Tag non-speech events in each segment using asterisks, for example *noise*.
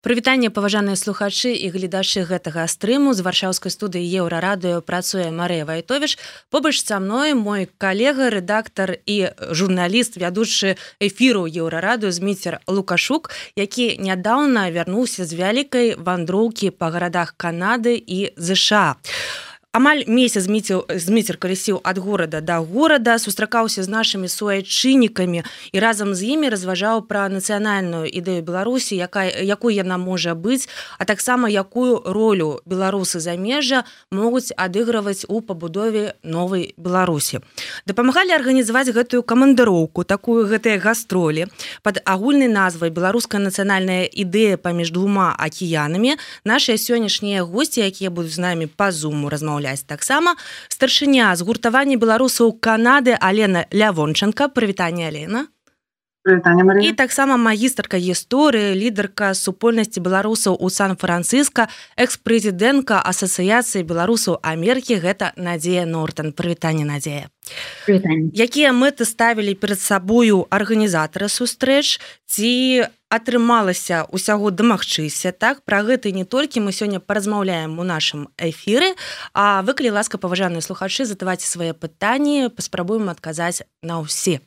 Прывітанне паважаныя слухачы і гледачы гэтага стрыму з варшаўскай студыі еўрарадыё працуе Марыя Вайтовіш. Побач са мной мой калега, рэдактар і журналіст, вядучы эфіру еўрарадыё зміцер Лукашук, які нядаўна вярнуўся з вялікай вандроўкі па гарадах Канады і ЗША амаль месяц зміцеў зміцер калісіў ад горада да горада сустракаўся з нашымі суайчыннікамі і разам з імі разважаў пра нацыянальную ідэю беларусі якая якую яна можа быць а таксама якую ролю беларусы замежжа могуць адыгрываць у пабудове новай беларусі. Дапамагалі арганізаваць гэтую камандыроўку такую гэтыя гастролі под агульнай назвай беларуская нацыянальная ідэя паміж двума акіянамі нашыя сённяшнія госці якія будуць з намі па зуму размаўляць размаўляць таксама старшыня згуртавання беларусаў Канады Алена лявончанка прывітанне Алена. І таксама магістрка гісторыі лідарка супольнасці беларусаў у сан-францыска экс-прэзідэнтка асацыяцыі беларусаў Амерыкі гэта Надзея Нортон прывітанне надзея якія мэты ставілі перад сабою арганізатары сустрэч? Ці атрымалася усяго дамагчыся так? Пра гэта не толькі. Мы сёння паразмаўляем у нашым эфіры. А вы калі ласка паважаныя слухачы задаваць свае пытанні паспрабуем адказаць на ўсе.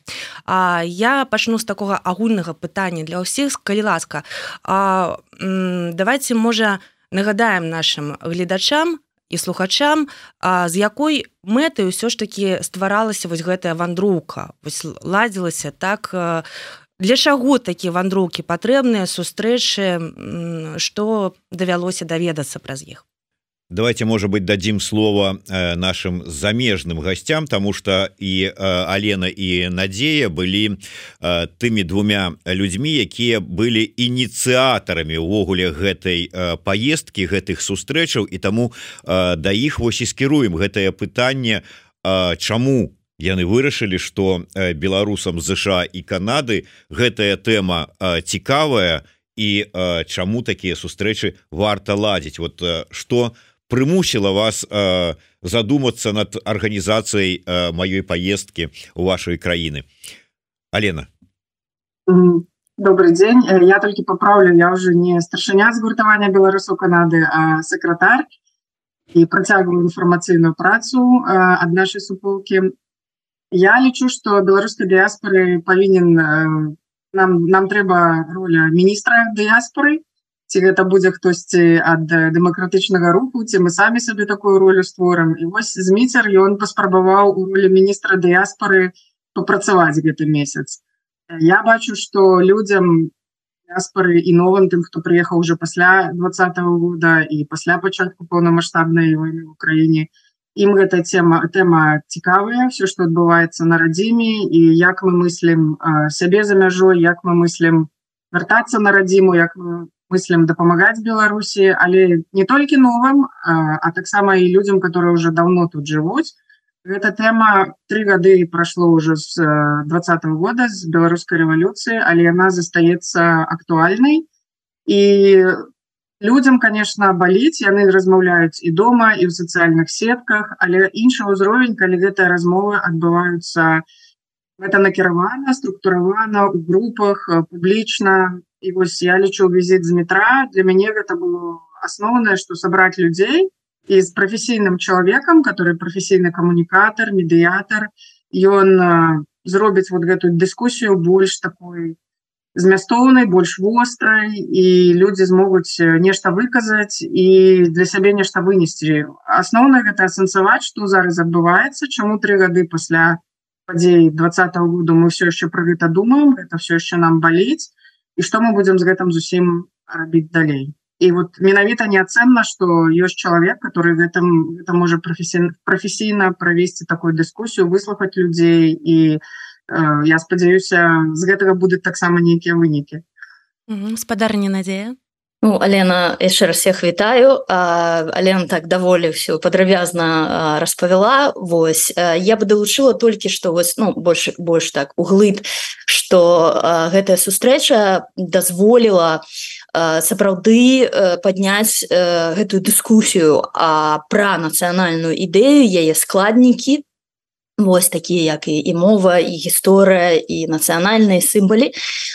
А я пачну з такога агульнага пытання для ўсіх. Калі ласка а, давайте можа нагадаем нашим гледачам і слухачам а, з якой мэтай ўсё ж таки стваралася вось гэтая вандроўка? Вось ладзілася так для чаго такія вандроўкі патрэбныя сустрэчы што давялося даведацца праз іх давайте может быть дадим слово э, нашим замежным гостям тому что и э, Алена и Надея были э, тымі двумя людьми якія были ініцыятарамі увогуле гэтай поездки гэтых сустрэчаў. І тому да іх вось і скіруем. Гэтае пытанне чаму яны вырашылі что беларусам ЗША і Канады гэтая тэма цікавая і чаму такія сустрэчы варта ладзіць. Вот что у прымусіла вас э, задуматься над арганізацыяй э, маёй поездки у вашей краіны Алена. Добрый день. Э, я только поправлю я уже не старшыня згуртавання беларусу Канады а сакратар і працягваю інфармацыйную працу э, ад нашай суполки я лічу что беларускай дыяспоры павінен э, нам нам трэба роля міністра дыяспоры ці гэта будзе хтосьці ад дэмакратычнага руху ці мы самі сабе такую ролю створым і вось зміцер ён паспрабаваў у ролі міністра дыяспоры папрацаваць гэты месяц. Я бачу что людям дыяспоры і новым тым хто прыехаў уже пасля двадцатого года і пасля пачатку поўнамасштабнай войны в Украіне ім гэта тема тэма цікавая все что адбываецца на радзіме і як мы мыслім сябе за мяжой як мы мыслім вяртацца на радзіму як мы мыслям дапамагаць беларусі але не толькі новым а, таксама і людям которые уже давно тут жывуць. Гэта тэма три гады прошло уже с двадцатого года з беларускай рэвалюцыі але яна застаецца актуальнай. І людям конечно баліць яны размаўляюць і дома і в сацыяльных сетках але іншы ўзровень калі гэтыя размовы адбываюцца это накіравана структуравана у групах публічна і вось я лічу візит з метра для мяне гэта было асноўнае что сабраць людзей і з прафесійным чалавекам который прафесійны камунікатор медыятор ён зробіць вот гэтую дыскусію больш такой змястоўнай больш вострай і людзі змогуць нешта выказаць і для сябе нешта вынесці асноўна гэта асэнсаваць что зараз адбываецца чаму три гады пасля падзей двадцатого года мы все еще про гэта думаем это все еще нам баліць і что мы будем з гэтым зусім рабіць далей? І вот менавіта неацэнна что ёсць чалавек который гэтым это можа професі професійна правесці такую дыскусію выслухаць людзей і э, я спадзяюся з гэтага будуць таксама нейкія вынікі спадарня надзея Ну, Алена яшчэ раз всех вітаю Алена так даволі все падрабязна распавяла Вось я бы далучыла толькі што вось ну больш больш так углыб что гэтая сустрэча дазволіла сапраўды падняць гэтую дыскусію пра нацыянальную ідэю яе складнікі Вось такія як і, і мова і гісторыя і нацыянальныя сімбалі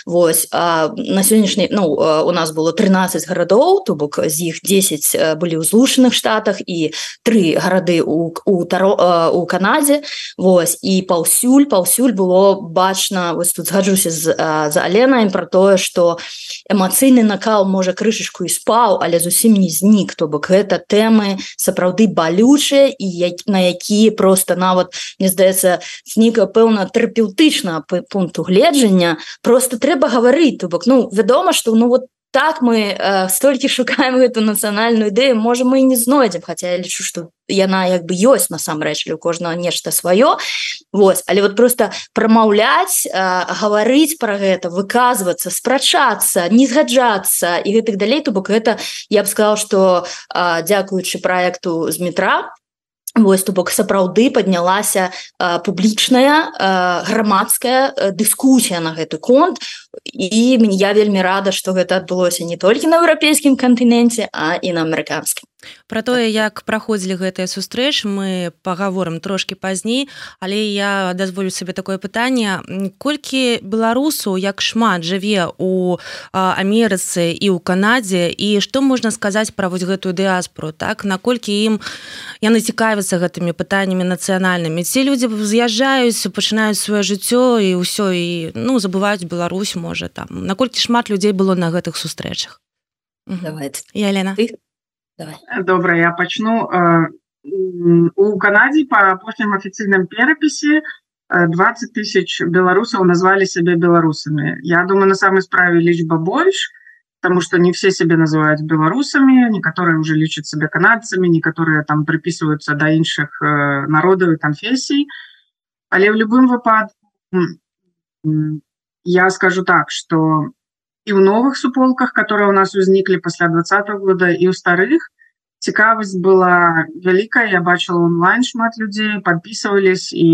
Вось а, на сённяшні ну у нас было 13 гарадоў то бок з іх 10 былі ў злучаных штатах і три гарады у у таро у Канадзе Вось і паўсюль паўсюль было бачна вось тут згаджуся з за Аленай про тое что эмацыйны накал можа крышачку і спаў але зусім не знік то бок гэта тэмы сапраўды балючыя і як на якія просто нават не здаецца ніка пэўна тэрапеўтычна пункту гледжання просто трэба гаварыць то бок ну вядома что ну вот так мы э, столькі шукаем эту нацыянальную ідэю можа мы не знойдзем хотя я лічу что яна як бы ёсць насамрэч у кожнага нешта сваё Вось але вот просто прамаўляць э, гаварыць про гэта выказвацца спрачацца не згаджацца і гэтых далей то бок это я б сказал что э, дзякуючы проекту з метра Вось то бок сапраўды паднялася публічная грамадская дыскусія на гэты конт і я вельмі рада што гэта адбылося не толькі на еўрапейскім кантыненце а і на амерыканскім. Пра тое як праходзілі гэтыя сустрэч мы пагаворым трошки пазней але я дазволю сабе такое пытанне. Колькі беларусу як шмат жыве у Амерыцы і ў Канадзе? І што можна сказаць пра вось гэтую дыаспору так? Наколькі ім яны цікавяцца гэтымі пытаннямі нацыянальнымі? Ці людзі з'язджаюць пачынаюць сваё жыццё і ўсё і ну забываюць Беларусь можа там наколькі шмат людзей было на гэтых сустрэчах. Давайте. Я Лена ты? Добра я пачну. Э, у Канадзе по апошнім афіцыйным перапісе 20 тысяч беларусаў назвалі сябе беларусамі. Я думаю на самой справе лічба больш потому что не все себе называюць беларусамі некаторыя уже лічаць себе канадцамі некаторыя там приписываются до іншых э, народаў і конфесій але в любым выпадку я скажу так что і ў новых суполках которые у нас узніклі пасля двадцатого года і ў старых цікавасць была вялікая я бачыла онлайн шмат людзей подписывались і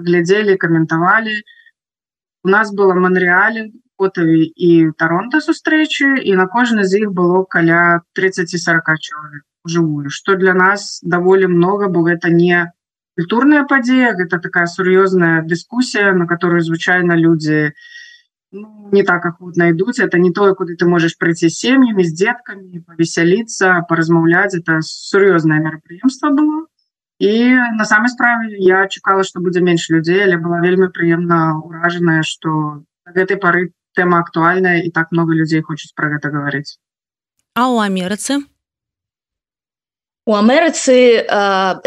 глядзелі каментавалі у нас было манреале фотаві і таронта сустрэчы і на кожны з іх было каля 30-40 чалавек жывую что для нас даволі много бо гэта не культурная падзея гэта такая сур'ёзная дыскусія на которую звычайна людзі не ну, не так охотно идут. Это не то куда ты можешь пройти с семьями с детками повеселиться поразмаўлять это сур'ёзное мероприемство было. И на самой справе я чекала что будзе меньше людей але была вельмі прыемна ураженная что гэтай поры тема актуальная и так много людей хочет про гэта говорить. А у амерыцы У Амерыцы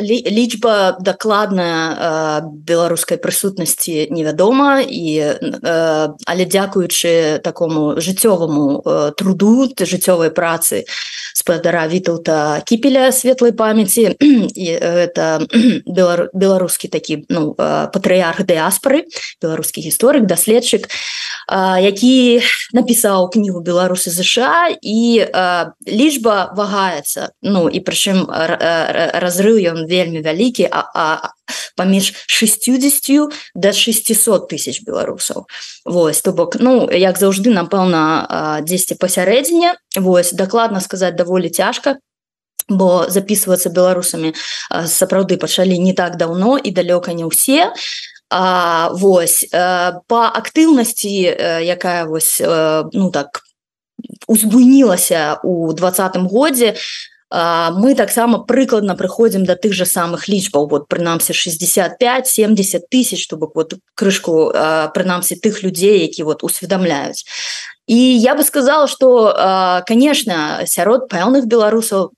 лічба дакладная беларускай прысутнасці невядома і але дзякуючы такому жыццёваму труду жыццёвай працы спадара вітаўта кіпеля светлай памяці. *clears throat* І это *clears throat* беларускі такі ну патрыярх дыаспоры беларускі гісторык даследчык які напісаў кнігу беларусы ЗША і лічба вагаецца. Ну і прычым разрыў ён вельмі вялікі а, а паміж 60 до 600 тысяч беларусаў. Вось то бок ну як заўжды напэўна 10 пасярэдзіне Вось дакладна сказаць даволі цяжка бо записывацца беларусамі сапраўды пачалі не так даўно і далёка не ўсе. А Вось по актыўнасці якая вось ну так узбуйнілася у двадцатым годзе мы таксама прыкладна прыходзім да тых жа самых лічбаў вот прынамсі 65 70 тысяч чтобы вот крышку прынамсі тых людзей які вот усведамляюць і я бы сказала что конечно сярод пэўных беларусаў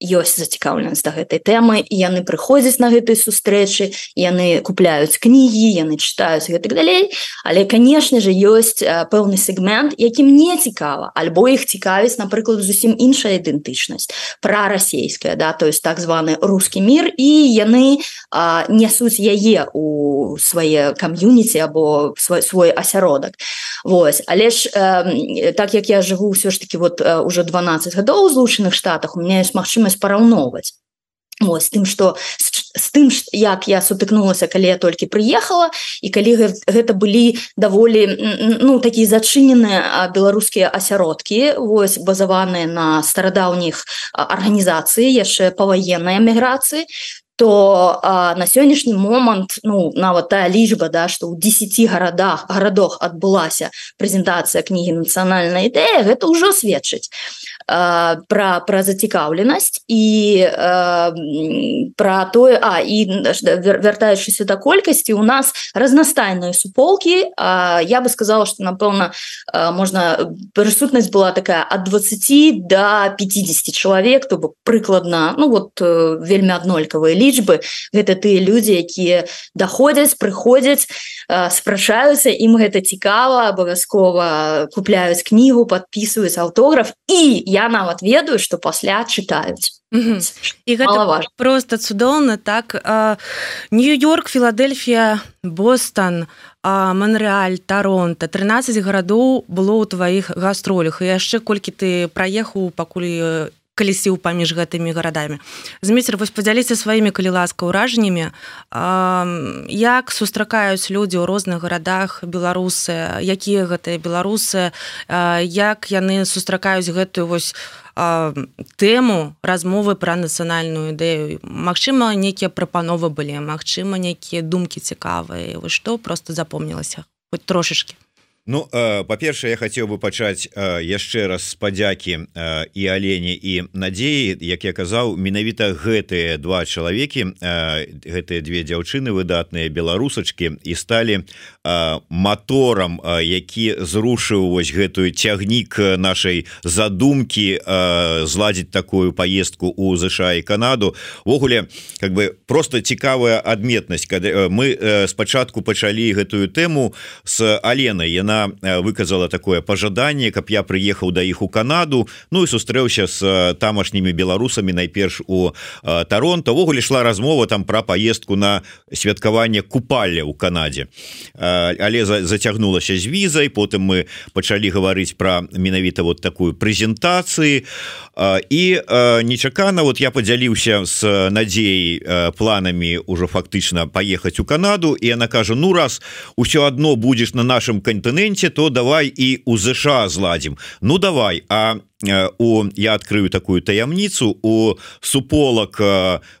ёсць зацікаўленасць да гэтай тэмы і яны прыходзяць на гэтай сустрэчы яны купляюць кнігі яны чытаюць гэтак далей. Але канешне же ёсць пэўны сегмент якім не цікава альбо іх цікавіць напрыклад зусім іншая ідэнтычнасць пра расійская да то есть так званы русский мир і яны нясуць яе у свае кам'юніці або свой свой асяродак. Вось. Але ж э, так як я жыву ўсё ж таки вот уже 12 гадоў злучаных штатах у меня есть магчымасць магчымасць параўноўваць Ось тым что з тым як я сутыкнулася калі я толькі прыехала і калі гэта былі даволі ну такія зачыненыя беларускія асяродкі вось базаваныя на старадаўніх арганізацыі яшчэ паваеннай эміграцыі то а, на сённяшні момант ну нават тая лічба да что ў 10 гарадах гарадах адбылася прэзентацыя кнігі нацыянальная ідэя гэта ўжо сведчыць про про зацікаўленасць і про тое а і вяртаючыся да колькасці у нас разнастайныя суполки я бы сказала что напэўна можна прысутнасць была такая от 20 до 50 чалавек то бок прыкладна ну вот э, вельмі аднолькавыя лічбы гэта тыя людзі якія даходзяць прыходзяць спрачаюцца ім гэта цікава абавязкова купляюць кнігу подписываюць аўтограф і я нават ведаю что пасля чытаюць і гэта просто цудоўна так нью-йорк філадельфія Бостон Монреаль таронта 13 гарадоў было ў тваіх гастролях. І яшчэ колькі ты праехаў пакуль калісіў паміж гэтымі гарадамі. Змейцер вось падзяліся сваімі калі ласка ўражаннямі як сустракаюць людзі ў розных гарадах беларусы? Якія гэтыя беларусы? Як яны сустракаюць гэтую вось тэму размовы пра нацыянальную ідэю? Мачыма нейкія прапановы былі Мачыма нейкія думкі цікавыя. Вы што просто запомнілася хоть трошачки Ну э, па-першае я хацеў бы пачаць э, яшчэ раз спадзякі э, і алене і надзеі як я казаў менавіта гэтыя два чалавекі гэтыя две дзяўчыны выдатныя беларусачкі і сталі моторам які зрушыў вось гэтую цягнік нашай задумкі зладзіць такую поездку у ЗША і Канаду. Ввогуле как бы просто цікавая адметнасць когда мы спачатку пачалі гэтую тэму с Аленой яна яна э, выказала такое пожаданне каб я прыехаў да іх у Канаду Ну і сустрэўся с э, тамашнімі беларусамі найперш у э, Таронто ввогуле шла размова там про поездку на святкаванне купаля у Канадзе але зацягнулася з візай потым мы пачалі гаварыць про менавіта вот такую прэзентацыі і нечакана вот я подзяліўся с надзеяй планамі ўжо фактычна паехаць у Канаду. І она кажа ну раз усё одно будешь на нашем кантыненте кантыненце то давай і у ЗША зладзім. Ну давай а у я открыю такую таямніцу. У суполак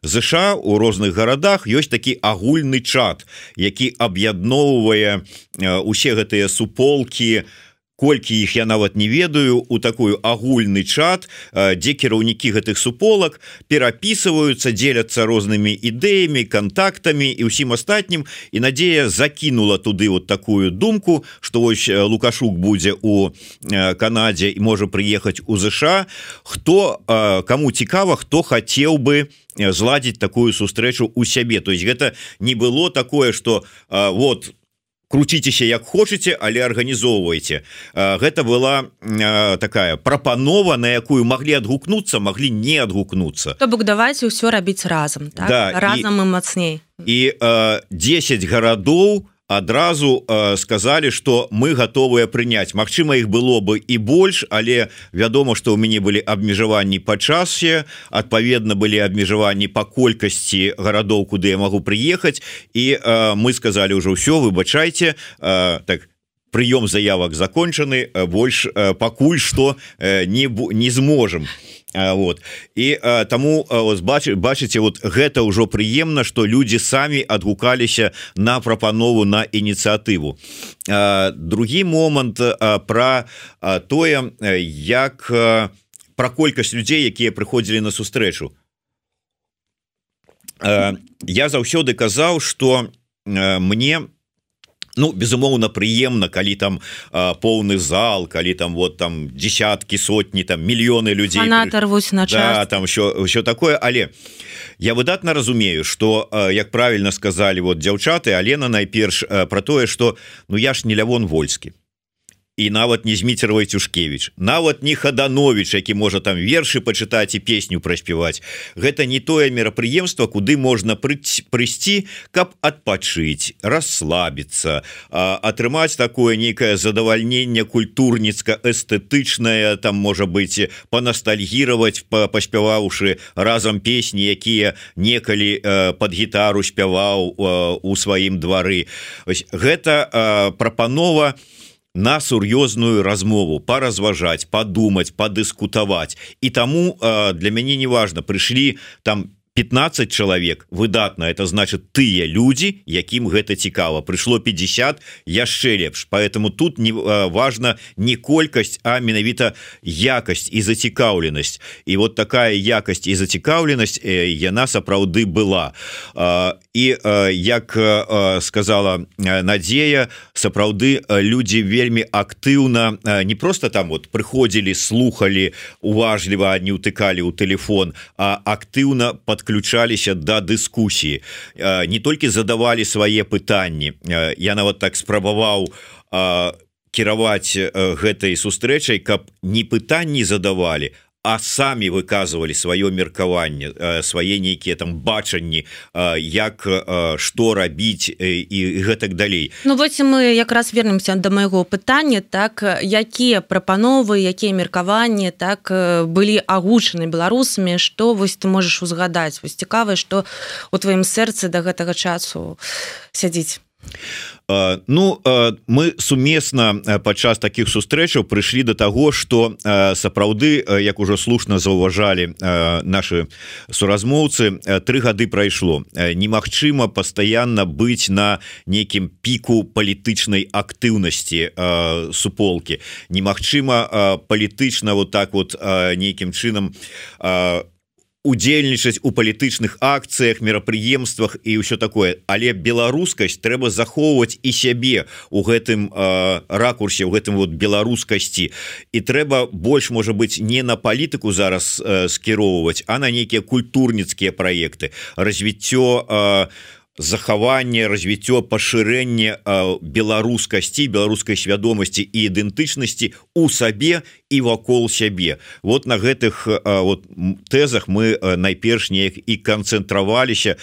ЗША у розных гарадах ёсць такі агульны чат які аб'ядноўвае усе гэтыя суполкі у колькі іх я нават не ведаю у такую агульны чат дзе кіраўнікі гэтых суполак перапісваюцца дзеляцца рознымі ідэямі контактамі і ўсім астатнім. І надзея закінула туды вот такую думку что вось лукашук будзе у Канадзе і можа прыехаць у ЗША хто кому цікава хто хацеў бы зладзіць такую сустрэчу у сябе. То есть гэта не было такое что вот у круціцеся як хочаце але арганізоўваеце гэта была такая прапанова на якую маглі адгукнуцца маглі не адгукнуцца. То бок давайте ўсё рабіць разам так? да, разам і, і мацней. і 10 гарадоў адразу э, сказали что мы готовыя прыняць. Мачыма их было бы і больш але вядома что у мяне былі абмежаванні па часе адпаведна былі абмежаванні по колькасці гарадоў куды я могу приехать і э, мы сказали уже ўсё выбачайте э, так прыём заявак закончаны э, больш э, пакуль что э, не не зможем вот. І а, таму бачы бачыце вот гэта ўжо прыемна что людзі самі адгукаліся на прапанову на ініцыятыву. Другі момант про тое як про колькасць людзей якія прыходзілі на сустрэчу. Я заўсёды казаў что мне Ну безумоўна прыемна калі там а, поўны зал калі там вот там десяткі сотні там мільёны людзей рвусь на да, там що ўсё такое. Але я выдатна разумею что як правильно сказали вот дзяўчаты Алена найперш про тое что ну я ж не лявон вольскі і нават не зміцервай Цюшкевич нават не хаданович які можа там вершы пачытаць і песню праспяваць. Гэта не тое мерапрыемства куды можна прыць прыйсці каб адпачыць расслабіцца атрымаць такое нейкае задавальненне культурніцка эстэтычнае там можа быть панастальгіраваць па паспяваўшы разам песні якія некалі под гітару спяваў у сваім двары. Вось гэта прапанова на на сур'ёзную размову паразважаць подумать подыскутаваць і таму для мяне неважно прыйшлі там 15 чалавек выдатна это значит тыя людзі якім гэта цікава. Прыйшло 50 яшчэ лепш. Поэтому тут не важно не колькасць а менавіта якасць і зацікаўленасць. І вот такая якасць і зацікаўленасць яна сапраўды была. І як сказала Надзея сапраўды людзі вельмі актыўна не просто там вот прыходзілі слухали уважліва не утыкалі ў телефон а актыўна подключ подключаліся до да дыскусіі. Не толькі задавали свае пытанні. Я нават так спрабаваў кіраваць гэтай сустрэчай каб не пытанні задавали а самі выказывалі сваё меркаванне свае нейкія там бачанні як што рабіць і гэтак далей. Ну вось мы якраз вернемся до майго пытання так якія прапановы якія меркаванні так былі агучаны беларусамі што вось ты можаш узгадаць вось цікава што у тваім сэрцы до гэтага часу сядзіць Ну мы сумесна падчас таких сустрэчаў прыйшлі до того что сапраўды як ужо слушна заўважалі наши суразмоўцы три гады прайшло. Немагчыма постоянно быць на нейкім піку палітычнай актыўнасці суполки немагчыма палітычна вот так вот нейкім чынам у удзельнічаць у палітычных акцыях мерапрыемствах і ўсё такое. Але беларускасць трэба захоўваць і сябе у гэтым э, ракурсе у гэтым вот беларускасці. І трэба больш можа быть не на палітыку зараз э, скіроўваць а на нейкія культурніцкія праекты. Развіццё у э, захаванне развіццё пашырэнне беларускасці беларускай свядомасці і ідэнтычнасці у сабе і вакол сябе. Вот на гэтых вот тэзах мы найперш неяк і канцэнтраваліся.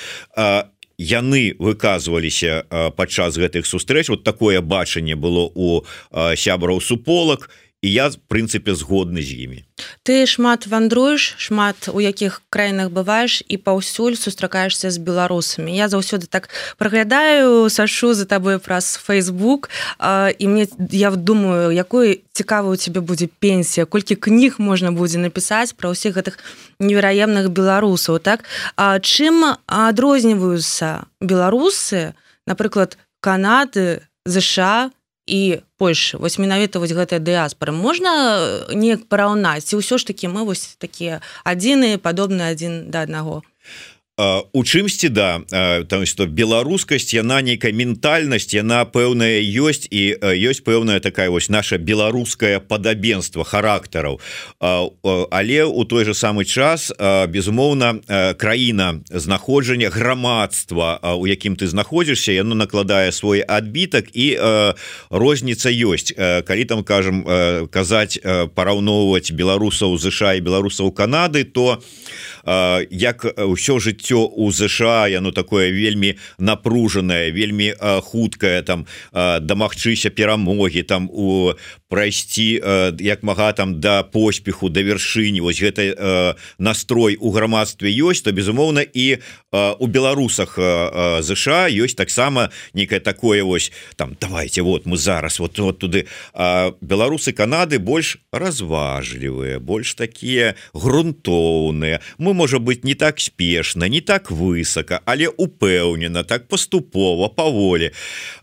Яны выказваліся падчас гэтых сустрэч. Вот такое бачанне было у сябраў суполак. і і я в прынцыпе згодны з імі. Ты шмат вандруеш шмат у якіх краінах бываеш і паўсюль сустракаешься з беларусамі. Я заўсёды так праглядаю сашу за табой праз а, і мне я думаю якой цікава у тебе будзе пенсія колькі кніг можна будзе напісаць пра ўсіх гэтых невераемных беларусаў так? А чым адрозніваюцца беларусы напрыклад канады ЗША і Польша вось менавіта вось гэтая дыаспора можна неяк параўнаць? Ці ўсё ж такі мы вось такія адзіныя падобныя адзін да аднаго у чымсьці да там что беларускасць яна нейкая ментальнасць яна пэўная ёсць і ёсць пэўная такая вось наша беларускае падабенство характараў але у той же самы час безумоўна краіна знаходжання грамадства у якім ты знаходзішся яно накладае свой адбітак і розніца ёсць калі там кажам казаць параўноўваць беларусаў ЗША і беларусаў Канады то як ўсё жыццё жыццё у ЗША яно такое вельмі напружанае вельмі хуткае там дамагчыся перамогі там у прайсці як мага там да поспеху да вяршыні. Вось гэта настрой у грамадстве ёсць то безумоўна і у беларусах ЗША ёсць таксама некае такое вось там давайте вот мы зараз вот вот туды беларусы Канады больш разважлівыя больш такія грунтоўныя. Мы можа быть не так спешна не так высока але упэўнена так поступова паволі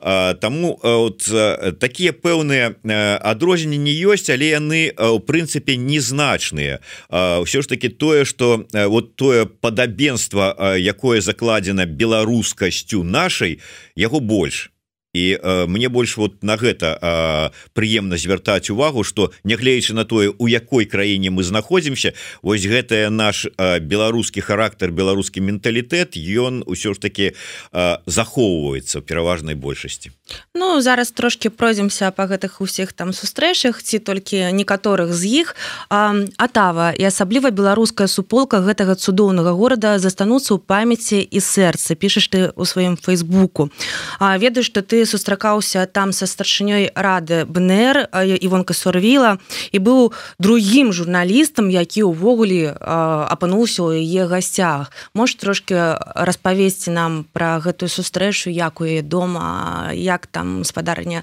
вот такія пэўныя адрозненні ёсць але яны у прынцыпе незначныя. Ўсё ж таки тое что вот тое падабенство якое закладзена беларускасцю нашай яго больш і э, мне больш вот на гэта э, прыемна звяртаць увагу что нягледзячы на тое у якой краіне мы знаходзімся вось гэтая наш э, беларускі характар беларускі менталітэт ён усё ж таки э, захоўваецца пераважнай большасці. Ну зараз трошки пройдземся по гэтых усіх там сустрэчах ці толькі некаторых з іх. Атава і асабліва беларуская суполка гэтага цудоўнага горада застануцца ў памяці і сэрцы пішаш ты у сваім фейсбуку ведаю что ты сустракаўся там са старшынёй рады бнр івонка сорвіла і быў другім журналістам які ўвогуле апынуўся ў яе гасцях. Можешь трошки распавесці нам про гэтую сустрэчу як у яе дома як там спадарня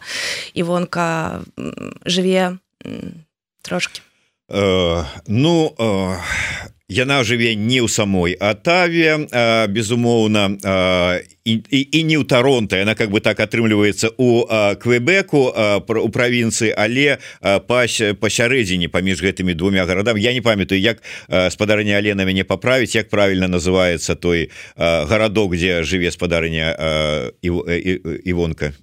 івонка жыве трошки э, ну э яна жыве не ў самой атаве безумоўна і, і, і не ў таронта яна как бы так атрымліваецца у квебеку у правінцыі але пась пасярэдзіне паміж гэтымі двумя гарадам я не памятаю як спадарня Алена мяне паправіць як правильно называется той гарадок где жыве спадарня івонка.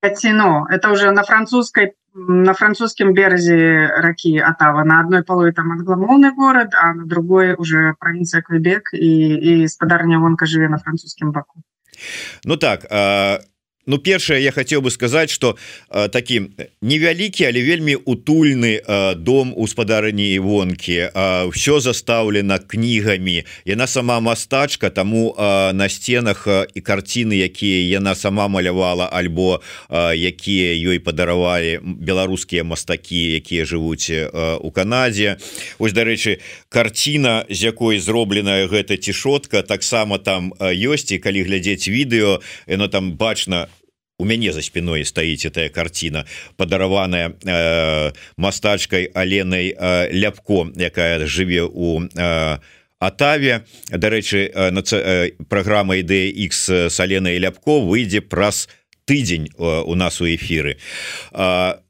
Катино. это уже на французской на французском березе раки Атава. На одной половине там англомовный город, а на другой уже провинция Квебек и, и спадарня Вонка живе на французском боку. Ну так, а Ну першае я хотел бы сказать что э, такі невялікі але вельмі утульны э, дом у спадарыні івонкі. Э, все заставлена кнігамі. Яна сама мастачка тому э, на стенах э, і карціны якія яна сама малявала альбо э, якія ёй падаравалі беларускія мастакі якія жывуць э, у Канадзе. Ось дарэчы карціна з якой зробленая гэта цішотка таксама там ёсць і калі глядзець відэо яно там бачна у мяне за спиной стаіць этая картина падараваная э, мастачкой Аленой э, ляпко якая жыве у э, Атаве дарэчы э, э, программа ідэя X салена і ляпко выйдзе праз тыдзень у нас у эфиры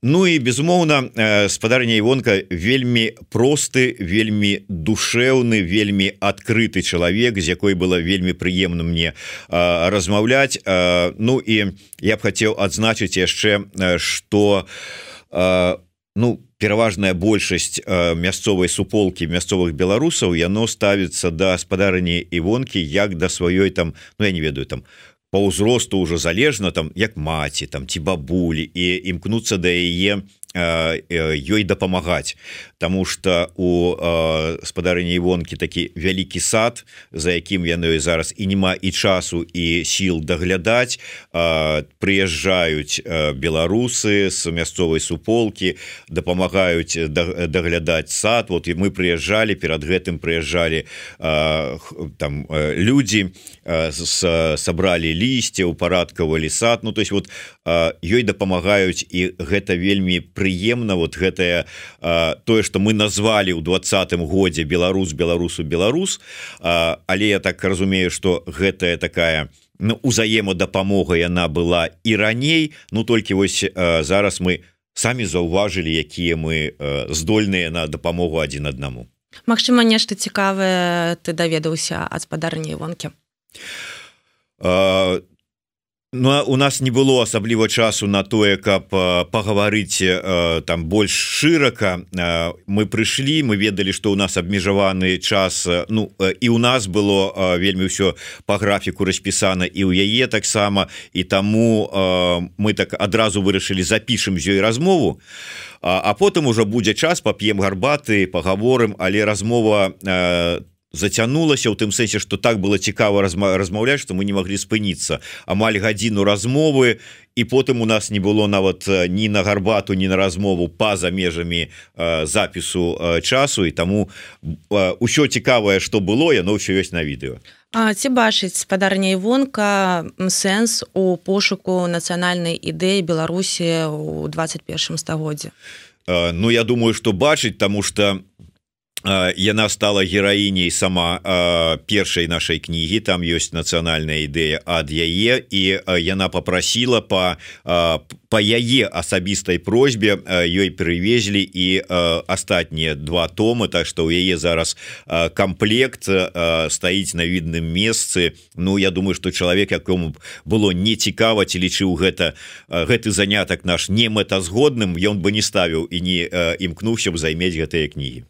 Ну і безумоўна спадарня Івонка вельмі просты вельмі душеўны вельмі адкрыты чалавек з якой было вельмі прыемна мне размаўляць. Ну і я б хацеў адзначыць яшчэ что ну пераважная большасць мясцовай суполкі мясцовых беларусаў яно ставіцца да спадарні Івонкі як да сваёй там Ну я не ведаю там по ўзросту уже залежна там як маці там ці бабулі і імкнуцца да яе ёй дапамагаць Таму что у спадарыні івонкі такі вялікі сад за якім яны зараз і нема і часу і сіл даглядаць. Прыязджаюць беларусы з мясцовай суполкі дапамагаюць даглядаць сад. Вот і мы прыязджалі перад гэтым прыязджалі там людзі сабралі лісце упарадкавалі сад. Ну то есть вот ёй дапамагаюць і гэта вельмі пры прыемна вот гэтае тое что мы назвали ў двадцатым годзе Беларус беларусу беларус але я так разумею что гэтая такая ну, узаемадапамога яна была і раней. Ну толькі вось зараз мы самі заўважылі якія мы здольныя на дапамогу адзін аднаму. Магчыма нешта цікавае ты даведаўся ад спадарні вонкі? А Ну у нас не было асабліва часу на тое каб пагаварыць там больш шырака мы прыйшлі мы ведалі што у нас абмежаваны час Ну і у нас было вельмі ўсё по графіку распісана і ў яе таксама. І таму мы так адразу вырашылі запішем з ёй размову а потым ужо будзе час пап'ем гарбаты паговорым але размова там зацянулася у тым сэнсе что так было цікава размаўляць что мы не могли спыніцца. Амаль гадзіну размовы і потым у нас не было нават ні на гарбату ні на размову па-за межамі запісу часу. І таму ўсё цікавае что было яно ўсё ёсць на відэо ці бачыць спадарня івонка сэнс у пошуку нацыянальнай ідэі Беларусі у 21 стагоддзе Ну я думаю что бачыць тому что у яна стала гераіней сама першай нашай кнігі. Там ёсць нацыянальная ідэя ад яе. І яна попрасіла по по яе асабістай просьбе ёй прывезлі і астатнія два томы так что у яе зараз комплект стаіць на відным месцы. Ну я думаю что чалавек якому было не цікава ці лічыў гэта гэты занятак наш не мэтазгодным ён бы не ставіў і не імкнуўся б займець гэтыя кнігі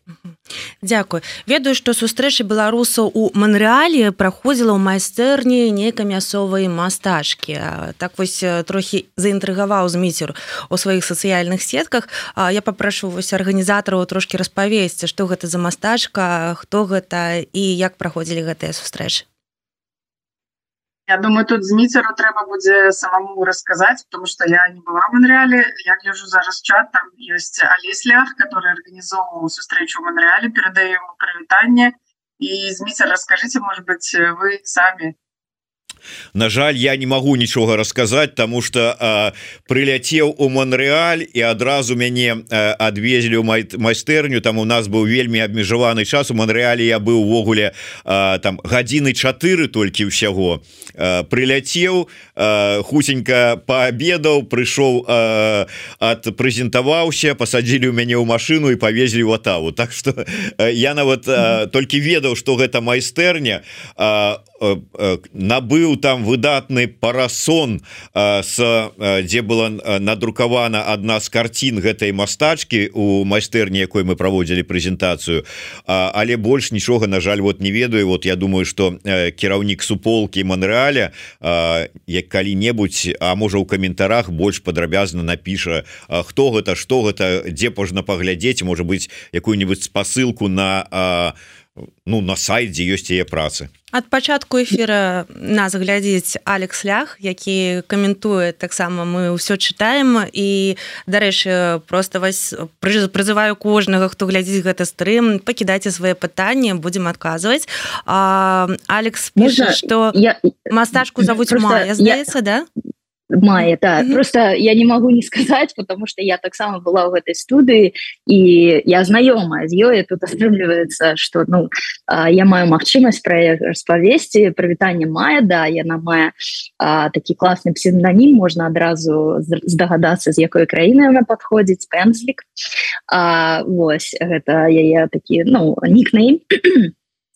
Дякую ведаю што сустрэча беларусаў у манрэалі праходзіла ў майстэрні нейкай мясцовай мастачкі. Так вось трохі заінтрыгаваў зміцер у сваіх сацыяльных сетках. Я папрашу вось арганізатараў трошки распавесці што гэта за мастачка хто гэта і як праходзілі гэтыя сустрэчы Я думаю тут зміцеру трэба будзе самому расказаць потому что я не была в Монреале я гляжу зараз чат там есть алеслях который организовывал сустрэчу в Монреале передаю ему прывітанне и зміцер расскажите может быть вы сами На жаль я не могу нічога расказаць тому что прыляцеў у Монреаль і адразу мяне адвезлі май майстэрню там у нас быў вельмі абмежаваны час. У Монреале я быў увогуле там гадзіны 4 толькі ўсяго прыляцеў хусенька пообедаў прыйшоў от прэзентаваўся пасадзілі ў мяне ў машину і павезлі в атаву Так что я нават толькі ведаў что гэта майстэрня набыў там выдатны парасон с дзе была надрукавана одна з карцін гэтай мастачки у майстэрні якой мы праводзілі прэзентацыю. Але больш нічога на жаль вот не ведаю. Вот я думаю что кіраўнік суполки Монреаля як калі-небудзь А можа у каментарах больш падрабязна напіша хто гэта что гэта дзе можна паглядзець можа быть якую-нибудь спасылку на на ну на сайт дзе ёсць яе працы. Ад пачатку эфира нас глядзіць Алекс лях які каментуе таксама мы ўсё чытаем і дарэчы просто вас прызываю кожнага хто глядзіць гэта стрым пакідайце свае пытанні будзем адказваць Алекс піша что я... мастачку завуць мая здаецца я... да мае да. Mm -hmm. просто я не могу не сказать потому что я таксама была в этой студыі і я знаёмая з ёй тут атрымліваецца что ну я маю магчымасць про распавесці прывітанне мая да яна мае такі класны псевдонім можна адразу здагадацца з якой краіны она подходзіць пензлік Вось гэта яе такі ну нікнейм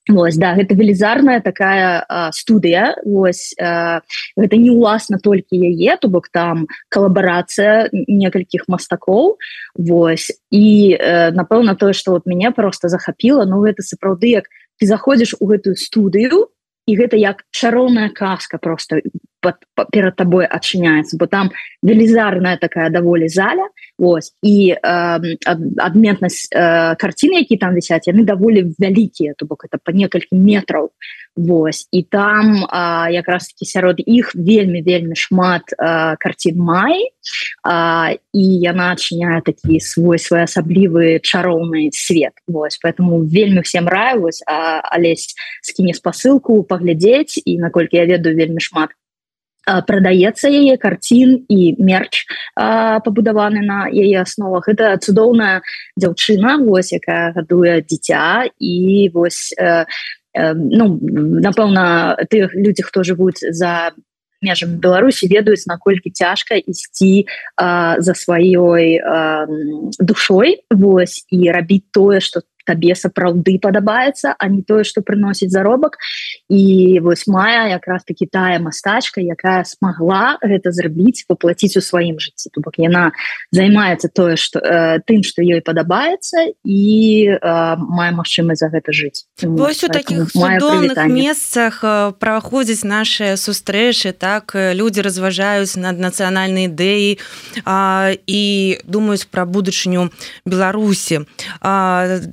Вось, да гэта велізарная такая а, студыя. Вось а, гэта не уласна толькі яе то бок там калабарацыя некалькіх мастакоў. Вось і напэўна тое што вот мяне просто захапіла Ну гэта сапраўды як ты заходзіш у гэтую студыю і гэта як чароўная казка просто под, перад табой адчыняецца бо там велізарная такая даволі заля ось і э, адметнасць э, карціны які там вісяць яны даволі вялікія то бок это по некалькі метраў Вось і там а, якраз таки сярод іх вельмі вельмі шмат карцін май а, і яна адчыняе такі свой своеасаблівы чароўны свет Вось поэтому вельмі всем раевось алесь скіне спасылку паглядзець і наколькі я ведаю вельмі шмат прадаецца яе карцін і мерч пабудаваны на яе асновах. Это цудоўная дзяўчына вось якая гадуе дзіця і вось э, э, ну напэўна тых людзі хто жывуць за межам беларусі ведаюць наколькі цяжка ісці за сваёй душой вось і рабіць тое что табе сапраўды падабаецца а не тое что прыносіць заробак і вось мая якраз таки тая мастачка якая смогла гэта зрабіць поплаціць у сваім жыцці то бок яна займаецца тое что э, тым что ёй падабаецца і э, мае магчымасць за гэта жыць вось у таких месцах э, праходзіць наши сустрэчы так э, люди разважаюць над нацыянальнай ідэі і думаюць пра будучыню беларусі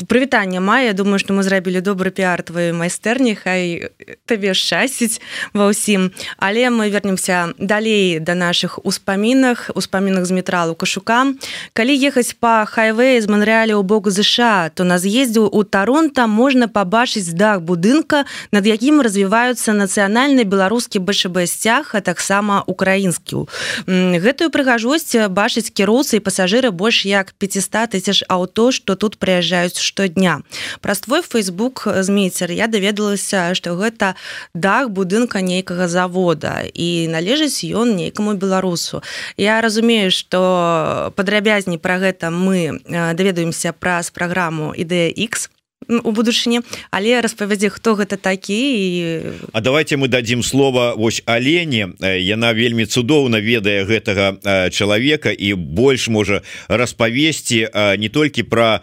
при прывітання мая. Думаю что мы зрабілі добры піар твою майстэрні хай табе шчасціць ва ўсім. Але мы вернемся далей да наших успамінах успамінах з метралу кашука калі ехаць по хайве з манреале ў бок ЗША то на з'ездзіў у таронта можна пабачыць дах будынка над якім развіваюцца нацыянальны беларускі бшб сцяг а таксама украінскі. Гэтую прыгажосць бачыць кіроўцы і пасажыры больш як 500 тысяч аўто что тут прыязджаюць што дня. Праз твой фейсбук змейцер я даведалася что гэта дах будынка нейкага завода і належыць ён нейкаму беларусу. Я разумею что падрабязней про гэта мы даведаемся праз праграму ідэя X у будучыні але распавядзе хто гэта такі і... А давайте мы дадзім слова вось алене. Яна вельмі цудоўна ведае гэтага чалавека і больш можа распавесці не толькі пра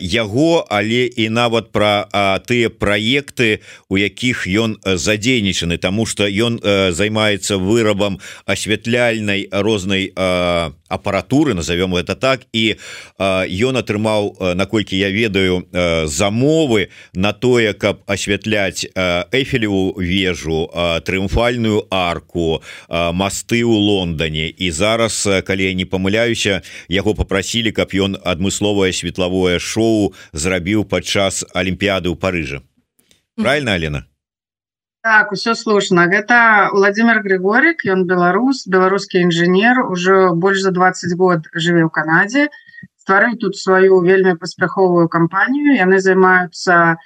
яго але і нават пра тыя праекты у якіх ён задзейнічаны. Тому что ён займаецца вырабам асвятляльнай рознай апаратуры назовём это так і ён атрымаў наколькі я ведаю за замовы на тое каб асвятляць эфелеву вежу трыумфальную арку масты ў Лондоне. І зараз калі я не памыляюся яго попрасілі каб ён адмысловае светлавое шоу зрабіў падчас алімпіяды ў Паыжа правильно Алена? Так все слушно гэта владимир григорик ён беларус беларускі інжынер уже больш за 20 год жыве ў канадзе стварыў тут сваю вельмі паспяховую кампанію. Яны займаюцца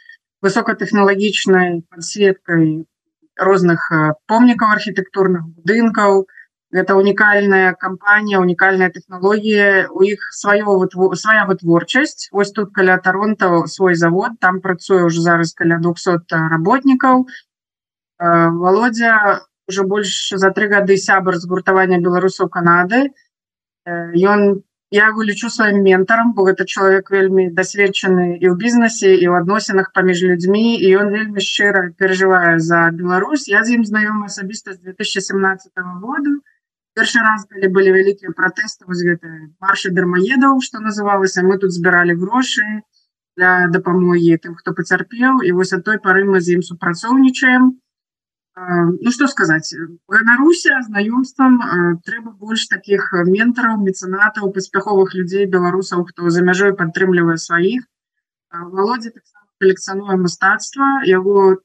высокатэхналагічнай подсветкой розных помнікаў архітэктурных будынкаў. Гэта унікальная кампанія унікальная тэхналогія. У іх сваё свая вытворчасць. Ось тут каля таронта свой завод. Там працуе уже зараз каля 200 работнікаў. Володя уже больш за три гады сябар згуртавання беларусаў Канады ён э, я его лічу сваім ментарам бо гэта чалавек вельмі дасведчаны і ў бізнесе і ў адносінах паміж людзьмі і ён вельмі шчыра перажывае за Беларусь. Я з ім знаёмы асабіста з 2017 году. Першы раз калі былі вялікія пратэсты вось гэта маршы дармаедаў что называлася мы тут збіралі грошы для дапамогі тым хто пацярпеў і вось ад той пары мы з ім супрацоўнічаем ну что сказать ганаруся знаёмствам трэба больш таких ментараў мецэнатаў паспяховых людзей беларусаў хто за мяжой падтрымлівае сваіх володя калекцыянуе мастацтва яго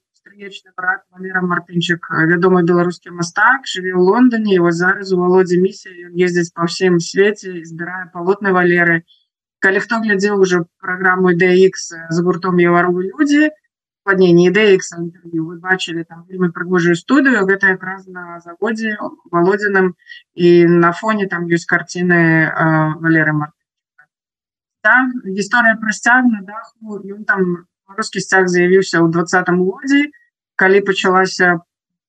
брат Валера мартынчык вядомы беларускі мастак жыве ў Лондоне его зараз у володзе місія ездзіць по всем свеце збірае палотны валеры. Калі хто глядзеў уже праграму DX з гуртом еваровы людзі то складнение ідэекса інтерв'ю вы бачылі там вельмі прыгожую студыю гэта якраз на заводзе володзіным і на фоне там ёсць карціны валеры март так, гісторыя пра сцяг на даху ён там рускі сцяг з'явіўся ў двадцатым годзе калі пачалася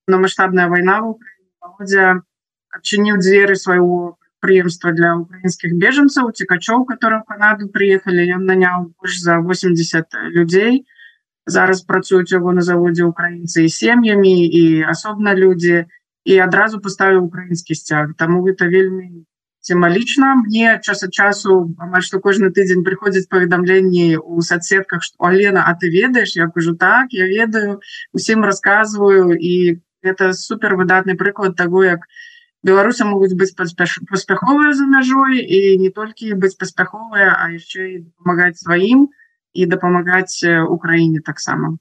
намасштабная вайна в Украіне адчыніў дзверы свайго прыемства для украінскіх бежанцаў цікачоў которые в Канаду приехали ён наняў больш за 80 людзей зараз працуюць яго на заводзе украінцы і сем'ямі і асобна людзі і адразу паставіў украінскі сцяг таму гэта вельмі сімвалічна мне час ад часу амаль што кожны тыдзень прыходзіць паведамленні у соцсетках што Алена А ты ведаеш я кажу так я ведаю усім расказваю і это супер выдатны прыклад того як беларусы могуць быць паспяховыя за мяжой і не толькі быць паспяховыя а яшчэ і дапамагаць сваім то і дапамагаць Украіне таксама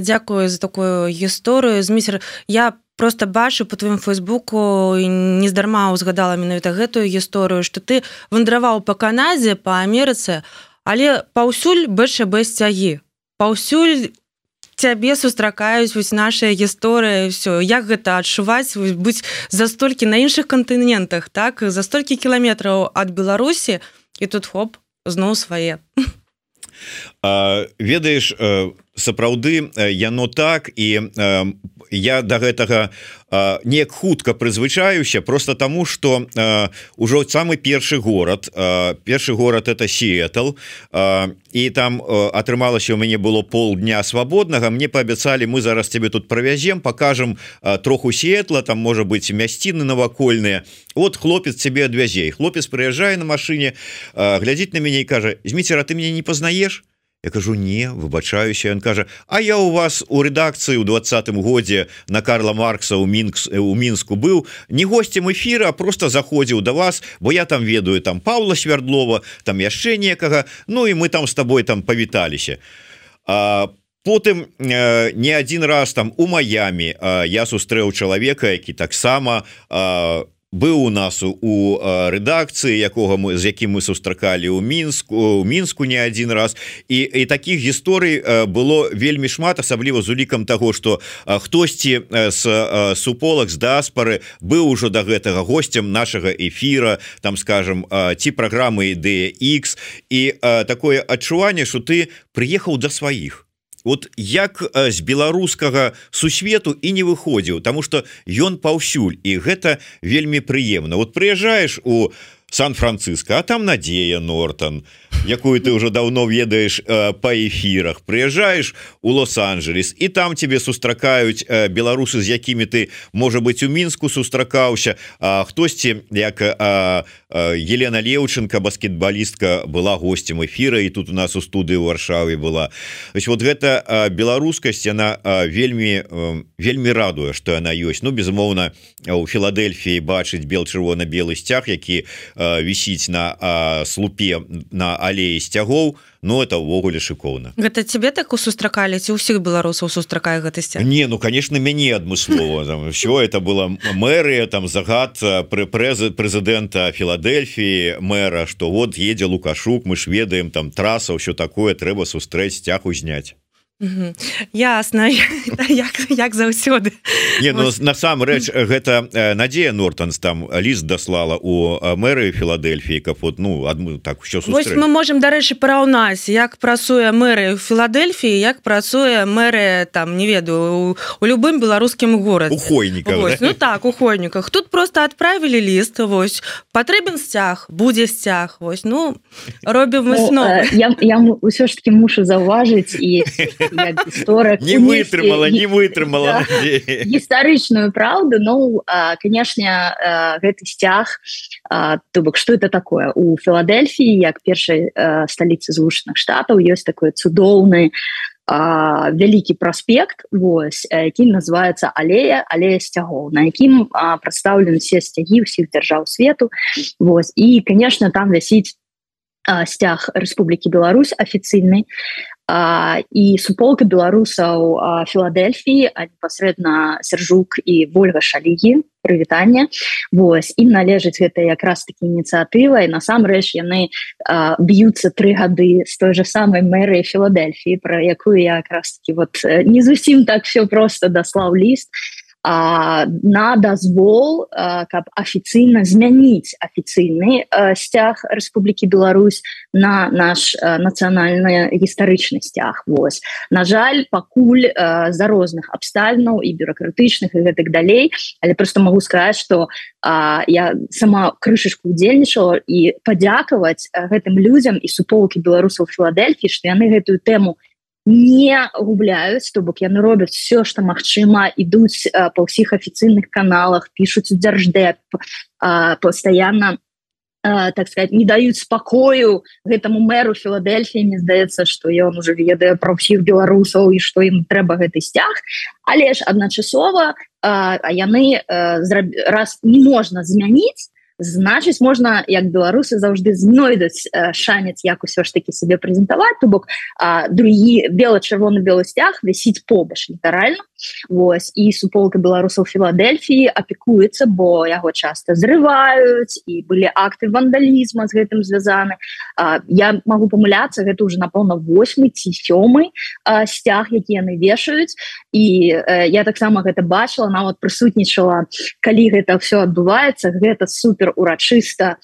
Дякую за такую гісторыю змейсер я просто бачу по твоим фейсбуку нездарма узгадала менавіта гэтую гісторыю что ты вандраваў по Канадзе по Амерыцы але паўсюль БШБ сцягі паўсюль цябе сустракаюць вось наша гісторыя все як гэта адчуваць быць за столькі на іншых кантынентах так? За столькі кіламетраў ад Беларусі і тут хоп зноў свае ведаеш сапраўды яно так і я до да гэтага неяк хутка прызвычаюся просто тому что ўжо самы першы город першы город это сетл і там атрымалася у мяне было полдня свабоднага мне паабяцалі мы зараз тебе тут правязем покажем троху сетла там можа быть мясціны навакольныя. Вот хлопец тебе адвязей хлопец прыязджае на машине глядзіць на мяне і кажа зміцера ты мне не познаешь Я кажу не выбачаюся ён кажа А я у вас у рэдакцыі ў двадцатым годзе на Карла Маркса у мінкс у мінску быў не гостем эфира просто заходзіў до вас бо я там ведаю там Павла свярдлова там яшчэ некага. Ну і мы там с тобой там павіталіся а потым э, не один раз там у Майами э, я сустрэў чалавека які таксама у быў у нас у рэдакцыі якога мы з якім мы сустракалі ў мінску у мінску не один раз. І і таких гісторый было вельмі шмат асабліва з улікам того что хтосьці с суполак з даспары быў ужо до да гэтага гостцем нашага эфира там скажем ці праграмы ідэя X і такое адчуванне что ты приехаў до да сваіх вот як з беларускага сусвету і не выходзіў тому что ён паўсюль і гэта вельмі прыемна. Вот прыязджаешь у сан-франциско а там Надея нортон якую ты уже давно ведаешь э, по эфирах. Приезжаешь у лос-анджелес и там тебе сустракаюць э, беларусы з якімі ты может быть у мінску сустракаўся хтосьці як э, э, Елена леўченко баскетбалістка была гостем эфира і тут у нас у студыі варшаве была. Есть вот гэта э, беларускасць она э, вельмі э, вельмі радуе что она ёсць Ну безумоўна у Філадельфіі бачыць бел чырвона-белы сцяг які вісіць на слупе на алеі сцягоў Ну это ўвогуле шыкоўна. Гэта тебе так у сустракалі ці ўсіх беларусаў сустракае гэты сцяг? Не ну конечно мяне адмыслова. Все это было мэрыя там загад пры прэзы прэзідэнта Філадельфіі мэра что вот едзе лукашук мы ж ведаем там траса ўсё такое трэба сустрэць сцяг узняць ясно *laughs* як, як заўсёды. Не ну, насамрэч гэта Надзея нортонс там ліст даслала у мэры Філадельфіі каб вот ну адмы так все мы можем дарэчы параўнаць як працуе мэры Філадельфіі як працуе мэры там не ведаю у любым беларускім горад ухойніках ну так у хойніках. Тут просто адправілі ліст Вось патрэбен сцяг будзе сцяг Вось ну робім мы ну, я, я ўсё ж таки мушу заўважыць і *laughs* гісторык не вытрымала не вытрымала гістарычную праўду Ну канешне гэты сцяг то бок что это такое? У Філадельфіі як першай сталіцы злучаных штатаў ёсць такое цудоўны вялікі праспект Вось які называется алея алея сцягоў на якім прадстаўлены все сцягі ўсіх дзяржаў свету Вось і конечно там вясіць сцяг Рэспублікі Беларусь афіцыйны і суполка беларусаў Філадельфіі а непасрэдна сержук і ольга шалігі прывітання Вось ім належыць гэта якраз такі ініцыятыва і насамрэч яны б'юцца тры гады з той же самой мэры Філадельфіі про якую я якраз таки вот не зусім так все просто даслаў ліст на дазвол каб афіцыйна змяніць афіцыйны сцяг Рэспублікі Беларусь на наш нацыянальны гістарычны сцяг Вось На жаль пакуль з-за розных абставінаў і бюракратычных і гэтак далей але просто могу сказаць что я сама крышачку удзельнічала і падзякаваць гэтым людзям і суполкі беларусаў Філадельфі што яны гэтую тэму не не губляюць то бок яны робяць все что магчыма ідуць па ўсіх афіцыйных каналах пишутць у дзярждэп постоянно так сказать не даюць спакою гэтаму мэру філадельфіі мне здаецца что ён уже ведае про ўсіх беларусаў і что ім трэба гэты сцяг але ж адначасова яны раз не можна змяніць значыць можна як беларусы заўжды знойдуць шанец як усё ж таки себе прэзентаваць то бок другі бела-чырвоны белы сцяг вісіць побач літаральна. Вось і суполка беларусаў Філадельфіі апікуецца бо яго часто зрываюць і былі акты вандалізма з гэтым звязаны. Я могу памыляцца гэта уже напэўна 8 ці сёмы сцяг які яны вешаюць. І я таксама гэта бачыла нават прысутнічала калі гэта все адбываецца гэта супер супер урачыста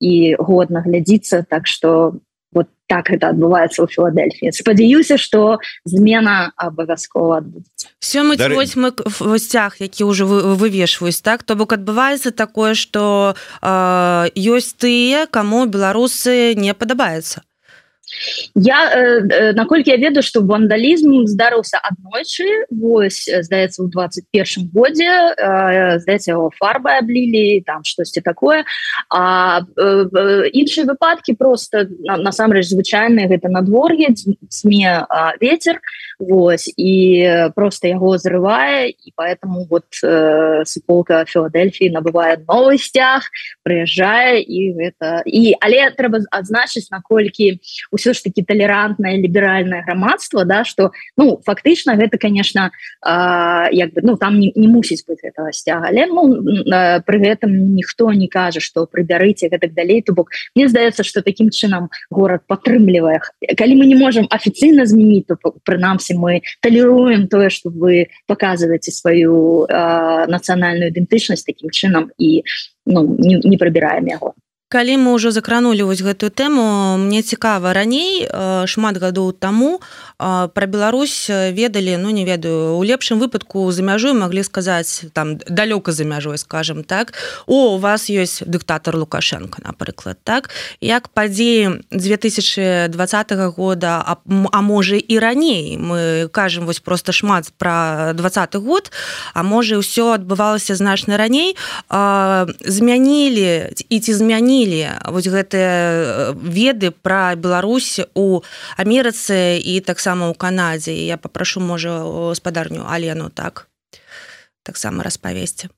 і годна глядзіцца так что вот так это адбываецца ў філадельфі спадзяюся что змена абавязкова мы гостях які уже вывешваюсь так? То бок адбываецца такое что э, ёсць тыя кому беларусы не падабаецца я э, э, наколькі я ведаю что вандалізм здарыўся аднойчы Вось здаецца у 21 годзе э, здаецца фарбы аблілі там штосьці такое. А іншыя выпадки просто насамрэч звычайныя гэта надвор'е сме ветер Вось і просто яго зрывае і поэтому вот суполка Філадельфіі набывае новый сцяг прыязджае і гэта і але трэба адзначыць наколькі у ўсё ж таки толерантное ліберальное грамадство да что ну фактычна гэта конечно як бы ну там не, не мусіць быть этого сцяга але ну, при гэтым ніхто не кажа что прыбярыце гэтак далей то бок. Мне здаецца что таким чынам город падтрымлівае калі мы не можем офіцыйна змяніць то прынамсі мы талеруем тое что вы показываете сваю нацыянальную ідэнтычнасць таким чынам і ну не, не прыбіраем яго калі мы ўжо закранули вось гэтую тэму мне цікава раней э, шмат гадоў таму про Беларусь ведалі ну не ведаю у лепшым выпадку за мяжой могли сказаць там далёка за мяжой скажем так о у вас есть дыктатор лукашенко напрыклад так? Як падзеі 2020 года а, а можа і раней? Мы кажем вось просто шмат про двадцатый год а можа ўсё адбывалася значна раней. Змянілі і ці змянілі змянілі вось гэтыя э, веды пра Беларусь у Амерыцы і таксама ў Канадзе. Я попрашу можа гаспадарню Алену так таксама распавесці.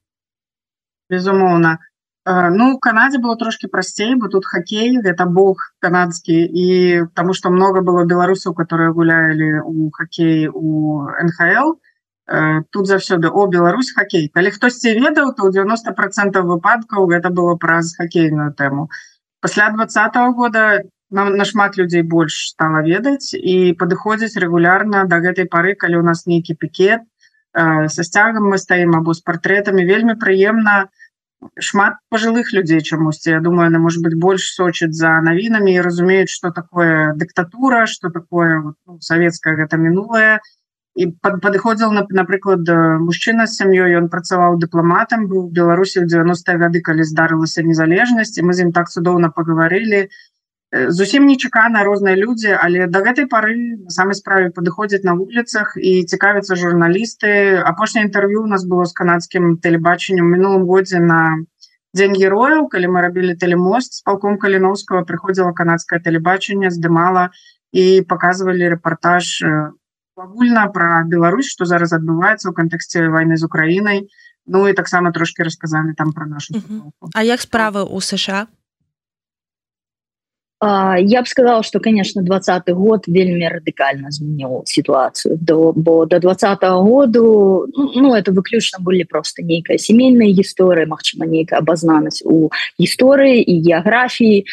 Безумоўна. Ну Канадзе было трошки прасцей бо тут хоккей это бог канадскі і тому что много было беларусаў которые гулялі у хоккей у нхл тут заўсёды о Беларусь хоккей. Калі хтосьці ведаў то 90 процентов выпадкаў гэта было праз хоккейную тэму. Пасля двадцатого года нам нашмат людзей больш стала ведаць і падыходзіць регулярно до гэтай пары калі у нас нейкі пікет со сцягам мы стаім або з партрэтамі. Вельмі прыемна шмат пожилых людзей чамусьці. Я думаю она может быть больш сочыць за навінамі і разумеюць что такое дыктатура что такое ну, советская гэта мінулая і под, падыходзіл на напрыклад мужчына з сям'ёй ён працаваў дыпламатам быў беларусі в 90 гады калі здарылася незалежнасць мы з ім так цудоўна паговорылі зусім нечакана розныя людзі але до гэтай пары на самай справе падыходзяць на вуліцах і цікавяцца журналісты апошняе інтэрв'ю у нас было з канадскім тэлебачаннем мінулым годзе на дзень герояў калі мы рабілі тэлемост з палком каліновского прыходзіла канадскае тэлебачанне здымала і показывалі рэпартаж агульна про Беларусь что зараз адбываецца ў кантэксце войны з Украінай. Ну і таксама трошки расказалі там про нашу А як справы у США я бы сказала что конечно двадцатый год вельмі радикально изменил ситуацию. До бо до двадцатого году ну, ну это выключно были просто нейкая семейная история Мачыма нейкая обознанность у истории и географии.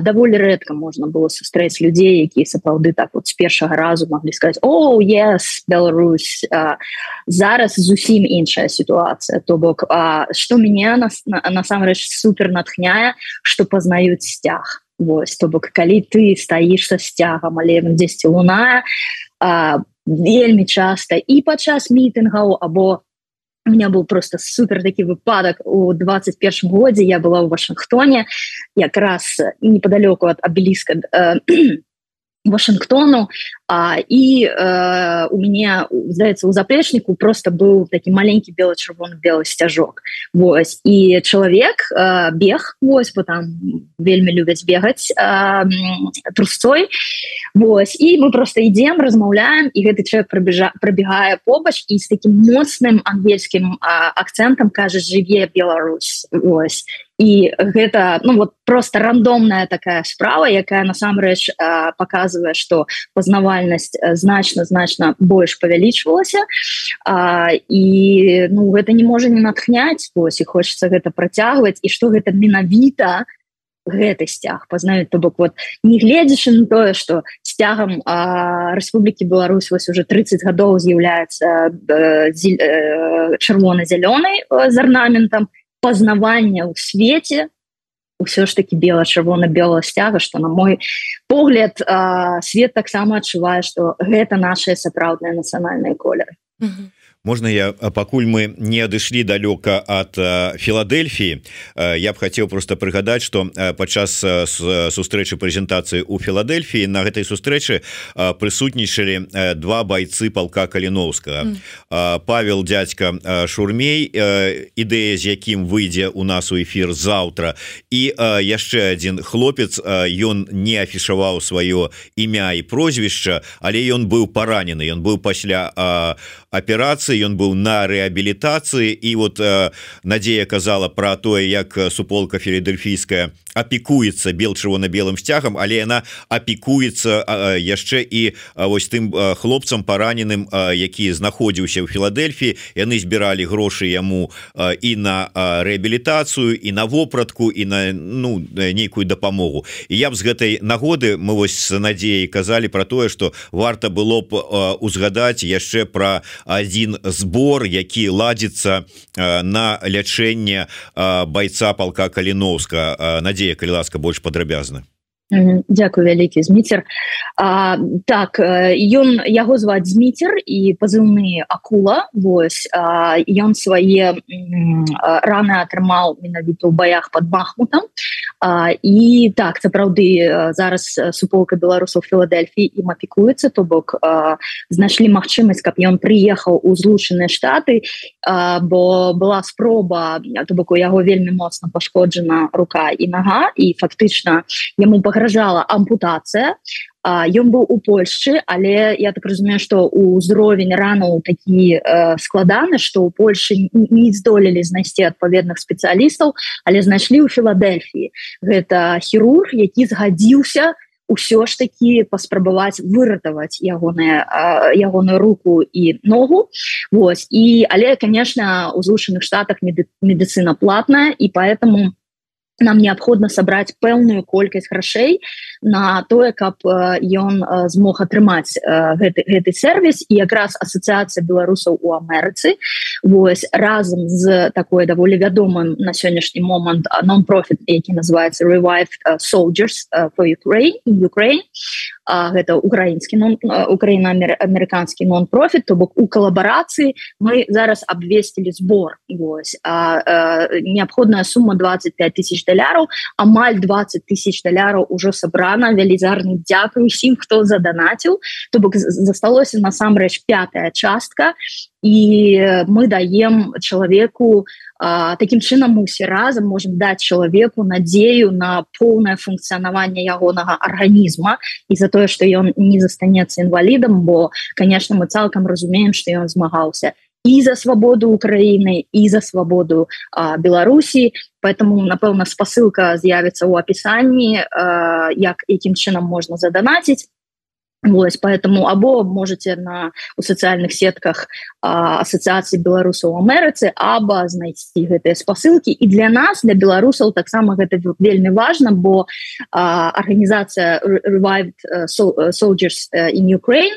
Довольно редко можно было сустрэць людей якія сапраўды так вот с першага разу могли сказать о yes Беларусь! А, зараз зусім іншая ситуация то бок что меня нас насамрэч супер натхняя что познают стях Вось то бок калі ты стаіш са сцягам але 10 луна а, вельмі часта і падчас мітынгаў або у меня был просто супер такі выпадак у 21 годзе я была ў Вашынгтоне якраз неподалеку от абеліска э, *clears throat* Вашингтону а, і э, у меня здаецца у заплечніку просто быў такі маленькі бело-чырвон белы сцяжок Вось. І чалавек э, бег вось бо там вельмі любяць бегаць э, трусцой. Вось. І мы просто ідзем размаўляем і гэты человек прабежа прабегае побач і з таким моцным ангельскім акцентам кажа жыве Беларусь! Вось. І гэта ну вот просто рандомная такая справа якая насамрэч показывае что пазнавальнасць значна значна больш павялічвалася і ну гэта не можа не натхняць ось і хочется гэта працягваць і что гэта менавіта гэты сцяг пазнаюць то бок вот не гледзячы на тое что сцягам Республікі Беларусь вось уже 30 гадоў з'яўляецца э, э, чырвона-зялёнай э, з арнаментам пазнавання ў свеце ўсё ж таки бела-чырвона-белого сцяга что на мой погляд свет таксама адчувае что гэта наши сапраўдныя нацыянальныя колеры. Mm -hmm можна я пакуль мы не адышлі далёка от філадельфіі я б хотел просто прыгадаць что падчас сустрэчы прэзентацыі у філадельфіі на гэтай сустрэчы прысутнічалі два бойцы полка каліновска mm. Павел дядька шурмей ідэя з якім выйдзе у нас у эфир заўтра. І яшчэ один хлопец ён не афішаваў сваё імя і прозвішча але ён быў паранены. Ён быў пасля аперацыі ён быў на рэабілітацыі і вот э, Надзея казала про тое як суполка філадельфійская апікуецца бел чырвона-белым сцягам але яна апікуецца яшчэ і вось тым хлопцам параненым які знаходзіўся ў філадельфіі. Яны збіралі грошы яму і на рэабілітацыю і на вопратку і на ну нейкую дапамогу. І я б з гэтай нагоды мы вось з надзеяй казалі про тое что варта было б узгадаць яшчэ про один збор які ладзіцца на лячэнне бойца полка каліновска. Надзе Надзея калі ласка больш падрабязна Дякую вялікі зміцер. Так ён яго зваць зміцер і пазыўны акула Вось ён свае раны атрымаў менавіта ў баях под бахмутам. І так сапраўды зараз суполка беларусаў філадельфіі ім апікуецца то бок знайшлі магчымасць каб ён прыехаў у злучаныя штаты бо была спроба то бок у яго вельмі моцна пашкоджана рука і нага і фактычна яму па пагражала ампутацыя ён быў у Польшчы але я так разумею что ўзровень рану такі э, складаны что у Польшы не здолелі знайсці адпаведных спецыялістаў але знайшлі ў філадельфіі гэта хірург які згадзіўся ўсё ж таки паспрабаваць выратаваць ягоная ягоную руку і ногу. Вось і але конечно у злучаных штатах медыцына платная і поэтому у нам неабходна сабраць пэўную колькасць грашэй на тое каб ён змог атрымаць гэты гэты сервіс і якраз асацыяцыя беларусаў у Амерыцы вось разам з такой даволі вядомым на сённяшні момант нон-профит які называется revive soldiers for Ukraine Ukraine гэта украінскі нон украіна амерыканскі нон-профит то бок у калабарацыі мы зараз абвесцілі збор вось неабходная сума 25 тысяч даляраў амаль 20 тысяч даляраў ужо сабрана велізарны дзякую усім хто заданаціў то бок засталося насамрэч пятая частка. І мы даем чалавеку таким чынам усе разам можем даць чалавеку надзею на поўнае функцыянаванне ягонага арганізма і за тое что ён не застанецца інвалідам бо конечно мы цалкам разумеем что ён змагаўся і за свабоду Украіны і за свабоду Беларусі поэтому напэўна спасылка з'явіцца ў апісанні як якім чынам можна заданаціць Вось, поэтому або можете на у социальных сетках ассоциации беларусаў Амерыцы або знайсці гэтыя спасылки і для нас для беларусаў таксама гэта вельмі важно бо організацыя revived soldiers in Ukraine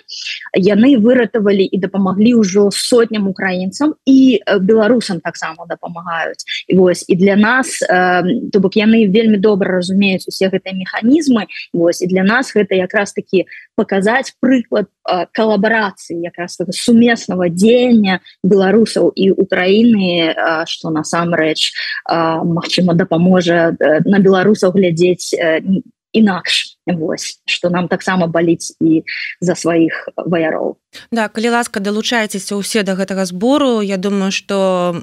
яны выратавалі і дапамаглі ўжо сотням украінцам і беларусам таксама дапамагаюць. І вось і для нас то бок яны вельмі добра разумеюць усе гэтыя механізмы. Вось і для нас гэта якраз таки показать паказаць прыклад калабарацыі якраз сумеснага дзеяння беларусаў і Украіны што насамрэч Мачыма дапаможа на беларусаў глядзець інакш Вось что нам таксама баліць і за сваіх ваяроў Да калі ласка далучаецеся ўсе да гэтага збору Я думаю что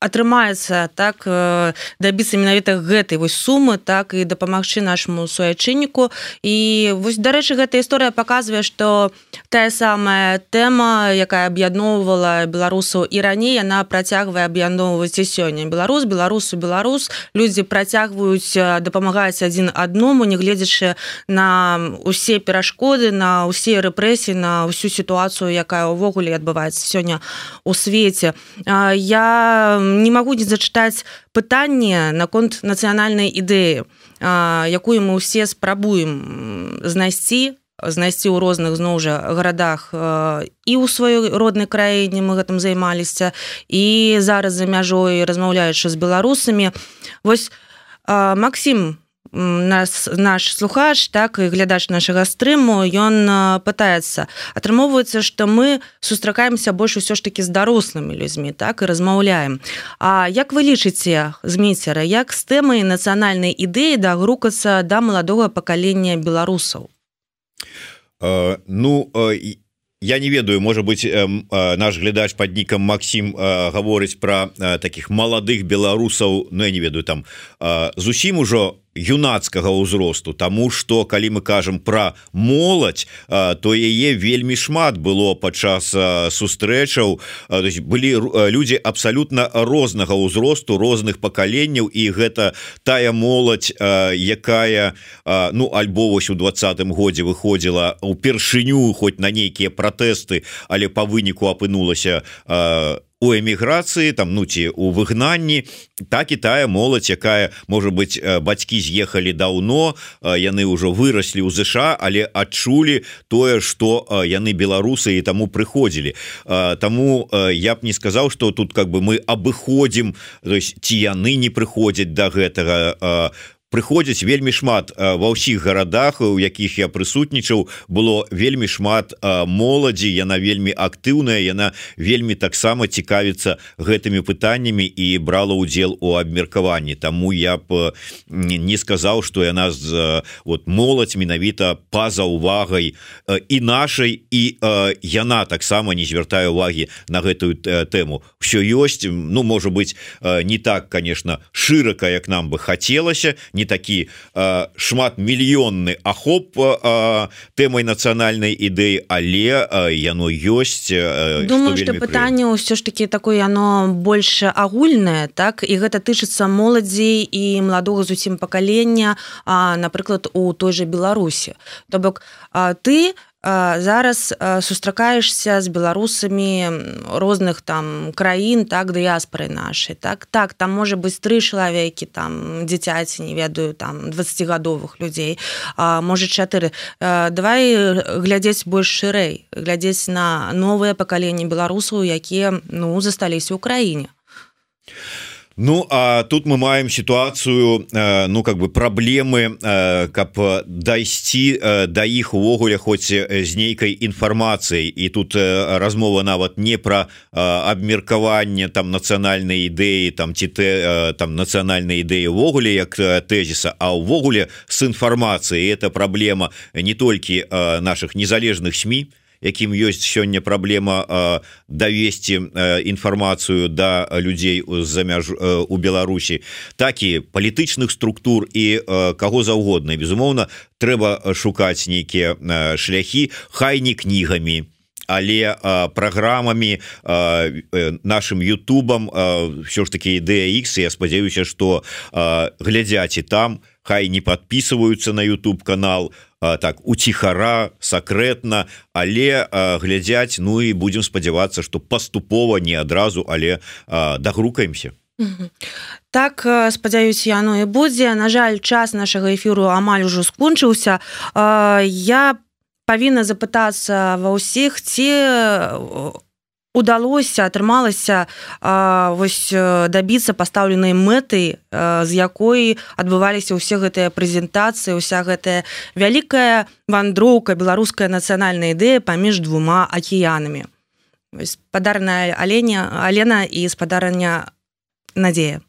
атрымаецца так э, дабіцца менавіта гэтай вось сумы так і дапамагчы нашму суайчынніку. І вось дарэчы гэта гісторыя показвае что тая самая тэма якая аб'ядноўвала беларусаў і раней яна працягвае аб'ядноўваць і сёння. Беларус беларусу беларус. Людзі працягваюць дапамагаць адзін адному не гледзячы на усе перашкоды на усе рэпрэсіі на ўсю сітуацыю якая ўвогуле адбываецца сёння у свеце. Я не магу не зачытаць пытанне наконт нацыянальнай ідэі якую мы ўсе спрабуем знайсці знайсці ў розных зноў жа гарадах і ў сваёй роднай краіне мы гэтым займаліся і зараз за мяжой размаўляючы з беларусамі. Вось Макссім нас наш слухач так і глядач нашага стрыму ён пытаецца атрымоўваецца што мы сустракаемся больш усё ж таки з дарослымі людзьмі так і размаўляем А як вы лічыце змейцера як з тэмай нацыянальнай ідэі дагрукацца да маладога пакалення беларусаў? Uh, ну і uh... Я не ведаю может быть э, э, наш глядач под нікам Макссім э, гаворыць про э, таких маладых беларусаў ну, я не ведаю там э, зусім ужо юнацкага ўзросту Таму что калі мы кажам про моладзь то яе вельмі шмат было падчас сустрэчаў. Былі люди абсалютна рознага ўзросту розных пакаленняў і гэта тая моладзь якая ну альбо вось у двадцатым годзе выходзіла упершыню хоть на нейкія пратэсты але по выніку апынулася у у эміграцыі там ну ці у выгнанні так і тая моладзь якая может быть бацькі з'ехалі даўно яны ўжо выраслі ў ЗША але адчулі тое что яны беларусы і таму прыходзілі. Таму я б не сказаў что тут как бы мы абыходзім ці яны не прыходзяць до да гэтага у прыходзяць вельмі шмат ва ўсіх гарадах у якіх я прысутнічаў было вельмі шмат моладзі яна вельмі актыўная яна вельмі таксама цікавіцца гэтымі пытаннямі і брала удзел у абмеркаванні. Таму я б не сказаў что яна з вот моладзь менавіта па-за увагай і нашай і яна таксама не звяртае увагі на гэтую тэму. Все ёсць ну можа быть не так конечно шырака як нам бы хацелася не не такі шмат мільённы ахоп тэмай нацыянальнай ідэі але яно ёсць думаю что пытанне ўсё ж таки такое яно больше агульнае так? І гэта тычыцца моладзей і маладога зусім пакалення напрыклад у той же беларусі. То бок ты у зараз сустракаешься з беларусамі розных там краін так дыяспоры нашай так? Так там можа быть тры чалавекі там дзіцяці не ведаю там 20гадовых людзей можа чатыры давай глядзець больш шырэй глядзець на новыя пакаленні беларусаў якія ну засталіся ў краіне а Ну а тут мы маем ситуацию э, ну как бы проблемы э, каб дайсці э, да іх увогуле хоць з нейкай інфармацыяй. І тут размова нават не про абмеркаванне там нацыянальнай ідэі там ці ты там нацыянальнай ідэі увогуле як тэзіса а ўвогуле с інфармацыяй. Это праблема не толькі наших незалежных сМ якім ёсць сёння праблема давесці інфармацыю да людзей з-за мяж у Беларусі так і палітычных структур і каго заўгодна. Безумоўна трэба шукаць нейкія шляхі хай не кнігамі але праграмамі нашим Ютубам все ж таки ідэя X я спадзяюся что глядзяць і там хай не подписываются на YouTube канал а так уціхара сакрэтна але глядзяць Ну і будемм спадзявацца что паступова не адразу але дагрукаемся. Так спадзяюсь яно і будзе. На жаль час нашага эфіру амаль ужо скончыўся. Я павінна запытацца ва ўсіх ці у удалося атрымалася вось дабіцца пастаўленай мэты з якой адбываліся ўсе гэтыя прэзентацыі уся гэтая вялікая вандроўка беларуская нацыянальная ідэя паміж двума акіянамі. Спадарная аленя алена і спадарня надзея.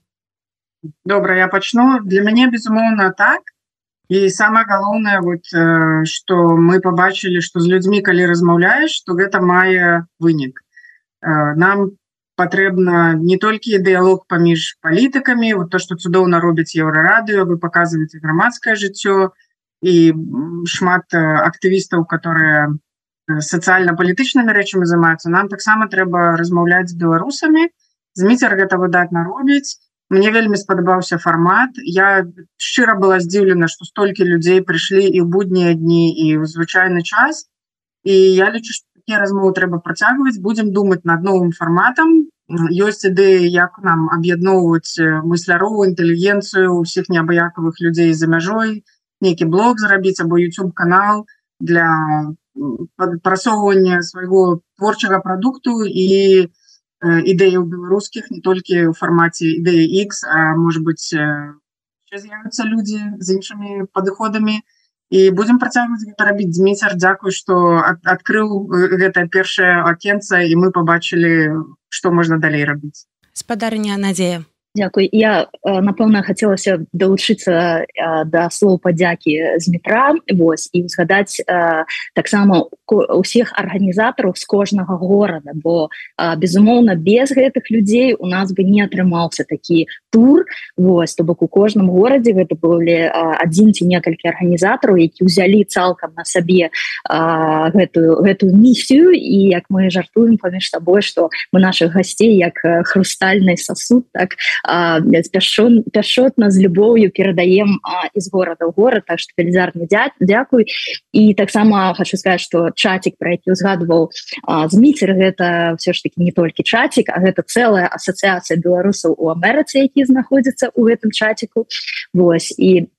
Добра я пачну. Для мяне безумоўна так. І самое галоўнае вот что мы побачылі что з людзьмі калі размаўляеш то гэта мае вынік нам патрэбна не толькі дыялог паміж палітыкамі вот то что цудоўна робіць еўрарадыо вы показываете грамадскае жыццё і шмат актывістаў которые сацыяльна-палітычнымі рэчамі займаюцца нам таксама трэба размаўляць з беларусамі зміцер гэта выдатна робіць мне вельмі спадабаўся фармат я шчыра была здзіўлена что столькі людзей прыйшлі і ў буднія дні і ў звычайны час. І я лічу что такія размовы трэба працягваць будемм думаць над новым фарматам ёсць ідэі як нам аб'ядноўваць мысляровую інтэлігенцыю ўсіх неабыякавых людзей за мяжой нейкі блог зрабіць або youtube канал для прасоўвання свайго творчага прадукту і ідэяў беларускіх не толькі ў фармаце ідэі X а может быть з'явятся людзі з іншымі падыходамі і і будем працягваць гэта рабіць дзміцер Дякую что адкрыў гэта першае акенца і мы побачылі что можна далей рабіць спадарня надзея Дякуй я напэўна хацелася далучыцца да слоў падзякі з метра Вось і узгадаць таксама усіх арганізатараў з кожнага горада бо безумоўна без гэтых людзей у нас бы не атрымаўся такі тур Вось то бок у кожным горадзе гэта былі адзін ці некалькі арганізатараў які ўзялі цалкам на сабе гэтую гэтую місію. І як мы жартуем паміж сабой што мы наших гасцей як хрустальны сосуд так пяшон пяшотна з любоўю перадаем из города ў город. Так что велізарны дядь Дякуй і таксама хочу сказать что чатик про які узгадываў зміцер гэта все ж таки не толькі чатик а гэта целая асацыяцыя беларусаў у Амерыцы які знаходзіцца у гэтым чатику. Вось і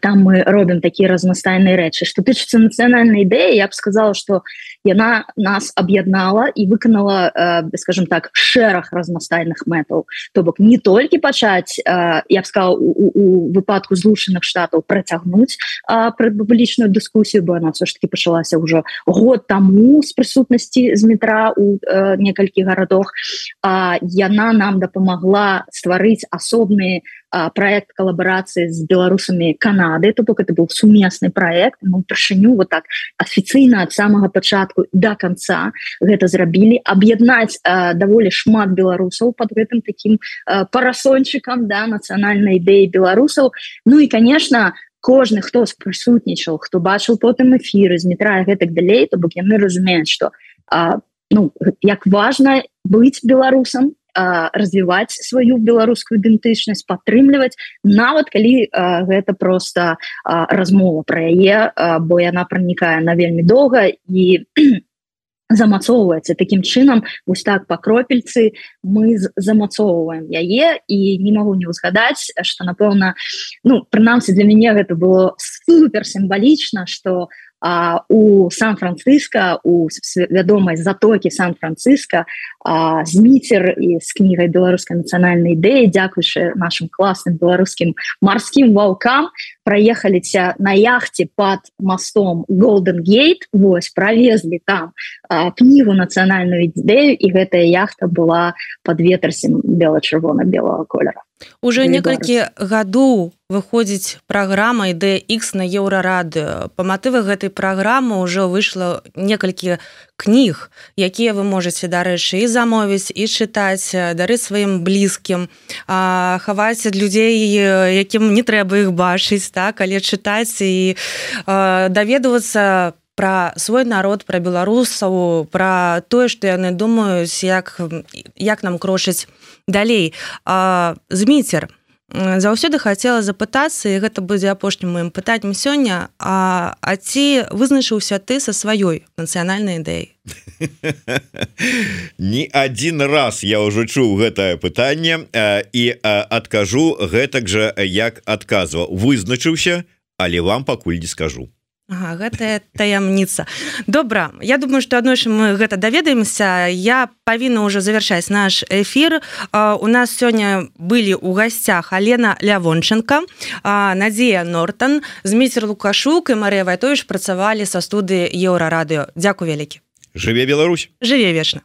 там мы робім такія разнастайныя рэчы. Что тычыцца нацыянальнай ідэі я б сказала что яна нас аб'яднала і выканала э, скажем так шэраг разнастайных мэтаў то бок не толькі пачаць э, я б сказал у, у, у выпадку злучаных штатаў працягнуць прэдпублічную дыскусію бо она все ж таки пачалася ўжо год таму з прысутнасці з метра у э, некалькі гарадах. Яна нам дапамагла стварыць асобныя проект калабарацыі з беларусамі Канады. То бок это быў сумесны проект мы упершыню вот так афіцыйна ад самага пачатку пачатку до конца гэта зрабілі аб'яднаць даволі шмат беларусаў под гэтым таким парасончыкам да нацыянальнай ідэі беларусаў Ну і конечно кожны хто прысутнічаў хто бачыў потым эфіры з метра гэтак далей то бок яны разумеюць что ну як важно быць беларусам развіваць сваю беларускую ідэнтычнасць падтрымліваць нават калі гэта просто размова про яе бо яна пранікае на вельмі доўга і *clears throat* замацоўваецца таким чынам вось так по кропельцы мы замацоўваем яе і не могу не узгадаць что напэўна ну прынамсі для мяне гэта было супер сімвалічна что у а, у сан-франциско у вядомай затокі сан-франциско зміцер і з кнігай беларускай нацыянальнай ідэі дзякуючы нашим класным беларускім марскім ваўкам проехаліся на яхте под мостом golden gate. Вось провезли там кнігу нацыянальную ідэю і гэтая яхта была под ветрсем бела-чырвона белого колера. Уже некалькі гадоў выходзіць праграма ідX на еўрарады па матывах гэтай праграмы ўжо выйшла некалькі кніг якія вы можете дарэчы і замовіць і чытаць дары сваім блізкім хаваць ад людзей якім не трэба іх бачыць так але чытаць і даведвацца про свой народ про беларусаў про тое что яны думаюць як як нам крошыць далей. Зміцер заўсёды хацела запытацца і гэта будзе апошнім моим пытанням сёння а, а ці вызначыўся ты са сваёй нацыянальнай ідэй не один раз я ўжо чуў гэтае пытанне і адкажу гэтак жа як адказваў. Вызначыўся але вам пакуль не скажу Ага, гэтая таямніца. Добра Я думаю что адно мы гэта даведаемся я павінна ўжо завяршаць наш эфир у нас сёння былі у гасцях Алена лявонченко Надзея Нортон зміцер лукашук і Марыя Вайтович працавалі са студыі еўрарадыо Дякую вялікі. Жыве Беларусь! Жыве вечна